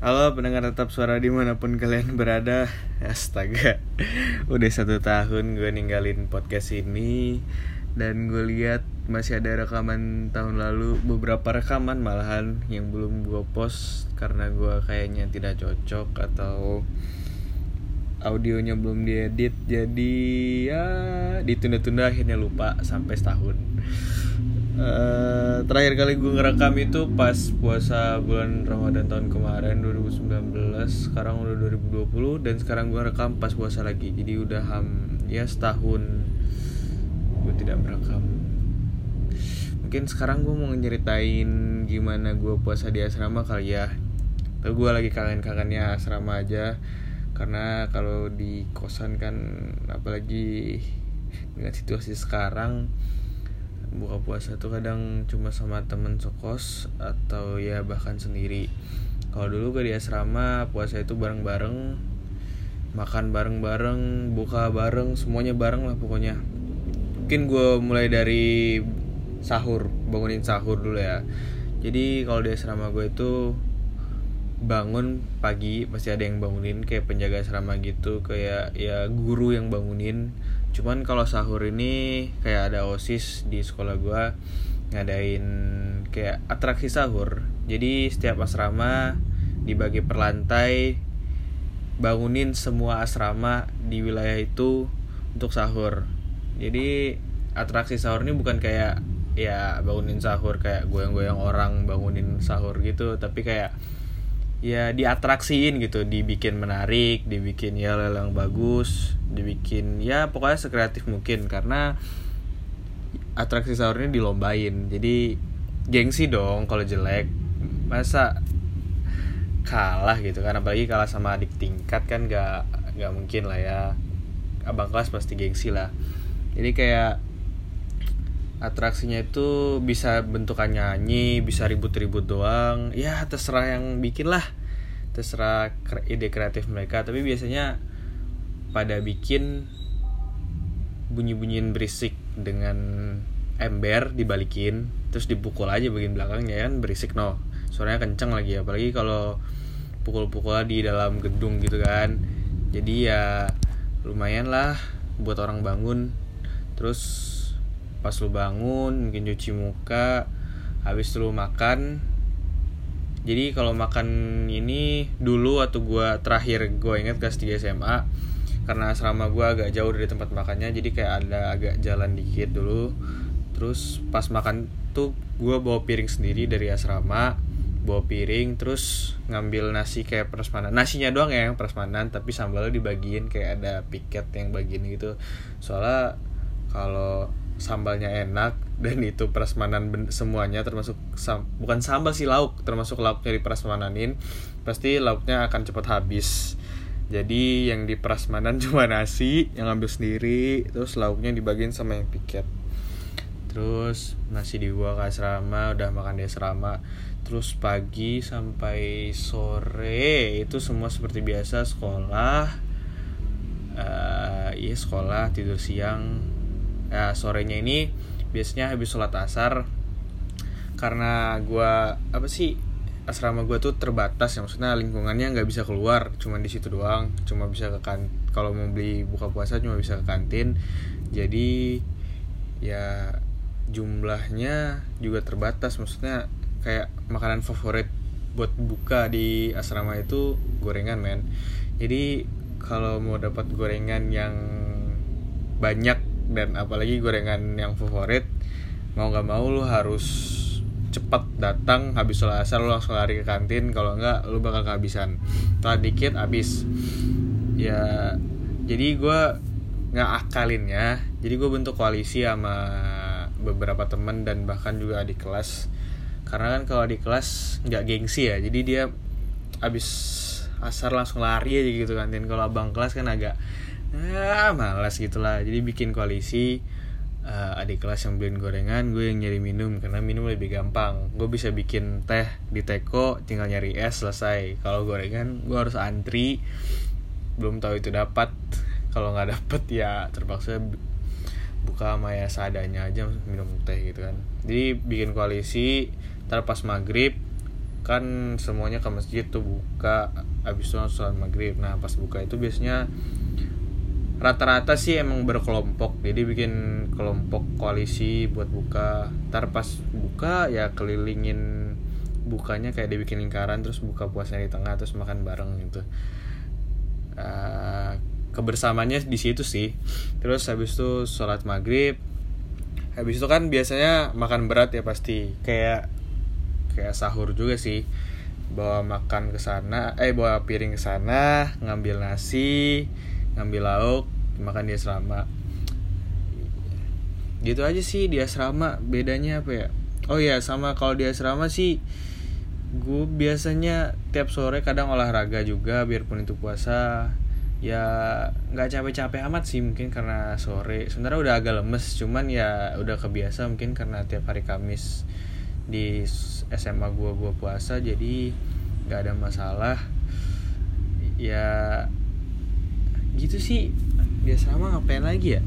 Halo pendengar tetap suara di mana pun kalian berada. Astaga Udah satu tahun gue ninggalin podcast ini. Dan gue lihat masih ada rekaman tahun lalu Beberapa rekaman malahan yang belum gue post Karena gue kayaknya tidak cocok Atau audionya belum diedit. Jadi ya ditunda-tunda akhirnya lupa sampai setahun Uh, terakhir kali gue ngerekam itu pas puasa bulan Ramadan tahun kemarin 2019 sekarang udah 2020 dan sekarang gue rekam pas puasa lagi. Jadi udah ham ya setahun gue tidak merekam. Mungkin sekarang gue mau nyeritain gimana gue puasa di asrama kali ya. Tapi gue lagi kangen-kangennya asrama aja. Karena kalau di kosan kan apalagi dengan situasi sekarang buka puasa tuh kadang cuma sama temen sokos atau ya bahkan sendiri. Kalau dulu gue di asrama puasa itu bareng-bareng makan bareng-bareng buka bareng semuanya bareng lah pokoknya. Mungkin gue mulai dari sahur bangunin sahur dulu ya. Jadi kalau di asrama gue itu bangun pagi pasti ada yang bangunin kayak penjaga asrama gitu kayak ya guru yang bangunin cuman kalau sahur ini kayak ada osis di sekolah gue ngadain kayak atraksi sahur. Jadi setiap asrama dibagi per lantai bangunin semua asrama di wilayah itu untuk sahur. Jadi atraksi sahur ini bukan kayak ya bangunin sahur kayak goyang-goyang orang bangunin sahur gitu tapi kayak ya diatraksiin gitu dibikin menarik dibikin ya lelang bagus dibikin ya pokoknya sekreatif mungkin karena atraksi sahurnya dilombain. Jadi gengsi dong kalau jelek masa kalah gitu kan? Apalagi kalah sama adik tingkat kan gak gak mungkin lah ya. Abang kelas pasti gengsi lah. Jadi kayak atraksinya itu bisa bentukan nyanyi bisa ribut-ribut doang. Ya terserah yang bikin lah. Terserah ide kreatif mereka. Tapi biasanya pada bikin bunyi-bunyiin berisik dengan ember dibalikin terus dipukul aja bagian belakangnya kan? Berisik no. Suaranya kenceng lagi apalagi kalau pukul-pukul di dalam gedung gitu kan? Jadi ya lumayan lah buat orang bangun. Terus pas lu bangun mungkin cuci muka habis lu makan. Jadi kalau makan ini dulu atau gua terakhir gua ingat kelas 3 SMA karena asrama gua agak jauh dari tempat makannya jadi kayak ada agak jalan dikit dulu. Terus pas makan tuh gua bawa piring sendiri dari asrama bawa piring terus ngambil nasi kayak prasmanan. Nasinya doang ya yang prasmanan tapi sambalnya dibagiin kayak ada piket yang bagiin gitu. Soalnya kalau sambalnya enak dan itu prasmanan semuanya termasuk sam bukan sambal sih lauk termasuk lauk dari prasmananin pasti lauknya akan cepat habis. Jadi yang di prasmanan cuma nasi yang ambil sendiri terus lauknya dibagiin sama yang piket. Terus nasi di gua ke asrama udah makan di asrama. Terus pagi sampai sore itu semua seperti biasa sekolah uh, iya sekolah tidur siang ya sorenya ini biasanya habis sholat asar karena gue apa sih asrama gue tuh terbatas ya maksudnya lingkungannya nggak bisa keluar cuma di situ doang cuma bisa ke kan kalau mau beli buka puasa cuma bisa ke kantin. Jadi ya jumlahnya juga terbatas maksudnya kayak makanan favorit buat buka di asrama itu gorengan men. Jadi kalau mau dapat gorengan yang banyak dan apalagi gorengan yang favorit mau nggak mau lu harus cepat datang habis sholat asar lu langsung lari ke kantin kalau nggak lu bakal kehabisan. Telat dikit habis. Ya jadi gue nggak akalinnya jadi gue bentuk koalisi sama beberapa temen dan bahkan juga di kelas. Karena kan kalau di kelas nggak gengsi ya jadi dia habis asar langsung lari aja gitu kantin. Kalau abang kelas kan agak ah malas gitulah jadi bikin koalisi uh, adik kelas yang beliin gorengan gue yang nyari minum karena minum lebih gampang. Gue bisa bikin teh di teko tinggal nyari es selesai. Kalau gorengan gue harus antri. Belum tahu itu dapat. Kalau nggak dapet ya terpaksa buka sama ya seadanya aja minum teh gitu kan. Jadi bikin koalisi ntar pas maghrib kan semuanya ke masjid tuh buka. Abis itu langsung maghrib. Nah pas buka itu biasanya rata-rata sih emang berkelompok jadi bikin kelompok koalisi buat buka. Ntar pas buka ya kelilingin bukanya kayak dibikin lingkaran terus buka puasanya di tengah terus makan bareng gitu. Uh, kebersamanya di situ sih. Terus habis itu sholat maghrib habis itu kan biasanya makan berat ya pasti. Kayak kayak sahur juga sih. Bawa makan ke sana eh bawa piring ke sana ngambil nasi ngambil lauk makan di asrama. Gitu aja sih di asrama. Bedanya apa ya? Oh ya sama kalau di asrama sih gue biasanya tiap sore kadang olahraga juga biarpun itu puasa. Ya nggak capek-capek amat sih mungkin karena sore. Sebenarnya udah agak lemes cuman ya udah kebiasa mungkin karena tiap hari Kamis di SMA gue gue puasa jadi nggak ada masalah. Ya gitu sih. Di asrama ngapain lagi ya?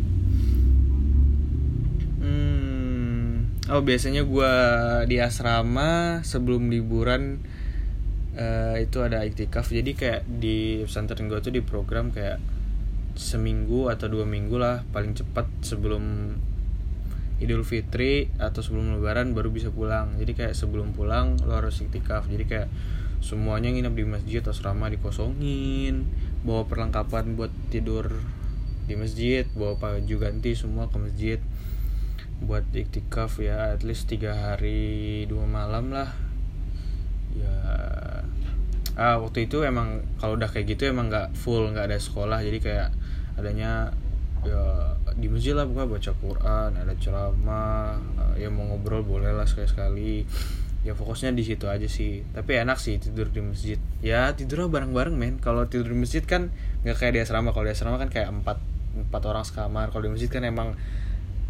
Hmm, oh biasanya gue di asrama sebelum liburan uh, itu ada iktikaf. Jadi kayak di pesantren gue tuh di program kayak seminggu atau dua minggu lah paling cepat sebelum Idul Fitri atau sebelum Lebaran baru bisa pulang. Jadi kayak sebelum pulang lo harus iktikaf. Jadi kayak semuanya nginep di masjid asrama dikosongin bawa perlengkapan buat tidur di masjid bawa baju ganti semua ke masjid. Buat iktikaf ya at least tiga hari dua malam lah. Ya ah waktu itu emang kalau udah kayak gitu emang nggak full nggak ada sekolah. Jadi kayak adanya ya di masjid lah buka baca Quran ada ceramah ya mau ngobrol boleh lah sekali sekali ya fokusnya di situ aja sih. Tapi enak sih tidur di masjid. Ya tidurnya bareng-bareng men. Kalau tidur di masjid kan nggak kayak di asrama. Kalau di asrama kan kayak empat empat orang sekamar. Kalau di masjid kan emang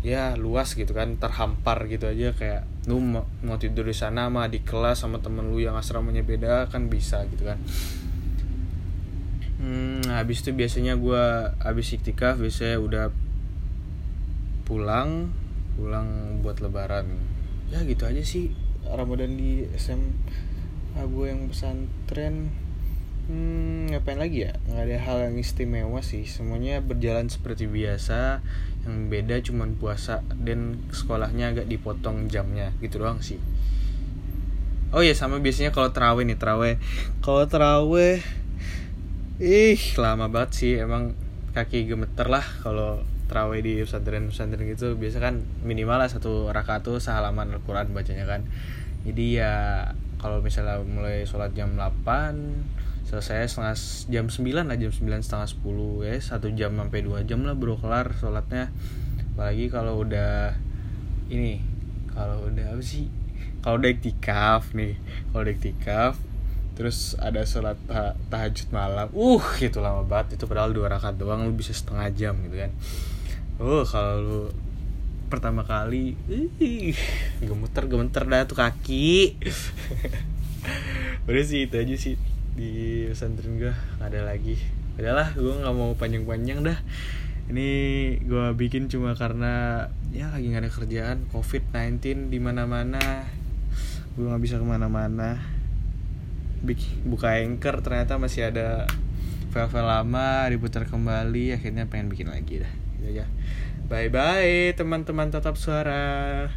ya luas gitu kan. Terhampar gitu aja. Kayak lu mau, mau tidur di sana mah di kelas sama temen lu yang asramanya beda kan bisa gitu kan. Hmm, habis itu biasanya gue habis iktikaf biasanya udah pulang pulang buat lebaran. Ya gitu aja sih Ramadan di SMA gue yang pesantren hmm, ngapain lagi ya? Nggak ada hal yang istimewa sih. Semuanya berjalan seperti biasa. Yang beda cuman puasa dan sekolahnya agak dipotong jamnya. Gitu doang sih. Oh ya sama biasanya kalau teraweh nih teraweh kalau teraweh ih lama banget sih. Emang kaki gemeter lah kalau terawih di pesantren pesantren gitu biasa kan minimal lah satu rakaat tuh sehalaman Al-Quran bacanya kan. Jadi ya kalau misalnya mulai sholat jam 8 selesai setengah jam 9 lah jam 9 setengah 10 ya satu jam sampai dua jam lah bro kelar sholatnya. Apalagi kalau udah ini kalau udah apa sih kalau udah iktikaf nih kalau udah iktikaf terus ada sholat tah tahajud malam uh itu lama banget itu padahal dua rakaat doang lu bisa setengah jam gitu kan oh kalau pertama kali gemeter gemeter dah tuh kaki. Udah sih itu aja sih di pesantren gue gak ada lagi. Udahlah gue nggak mau panjang-panjang dah. Ini gue bikin cuma karena ya lagi gak ada kerjaan. Covid 19 di mana mana gue nggak bisa ke mana-mana. Buka anchor ternyata masih ada file-file lama diputar kembali akhirnya pengen bikin lagi dah gitu ya. Bye bye teman-teman tetap suara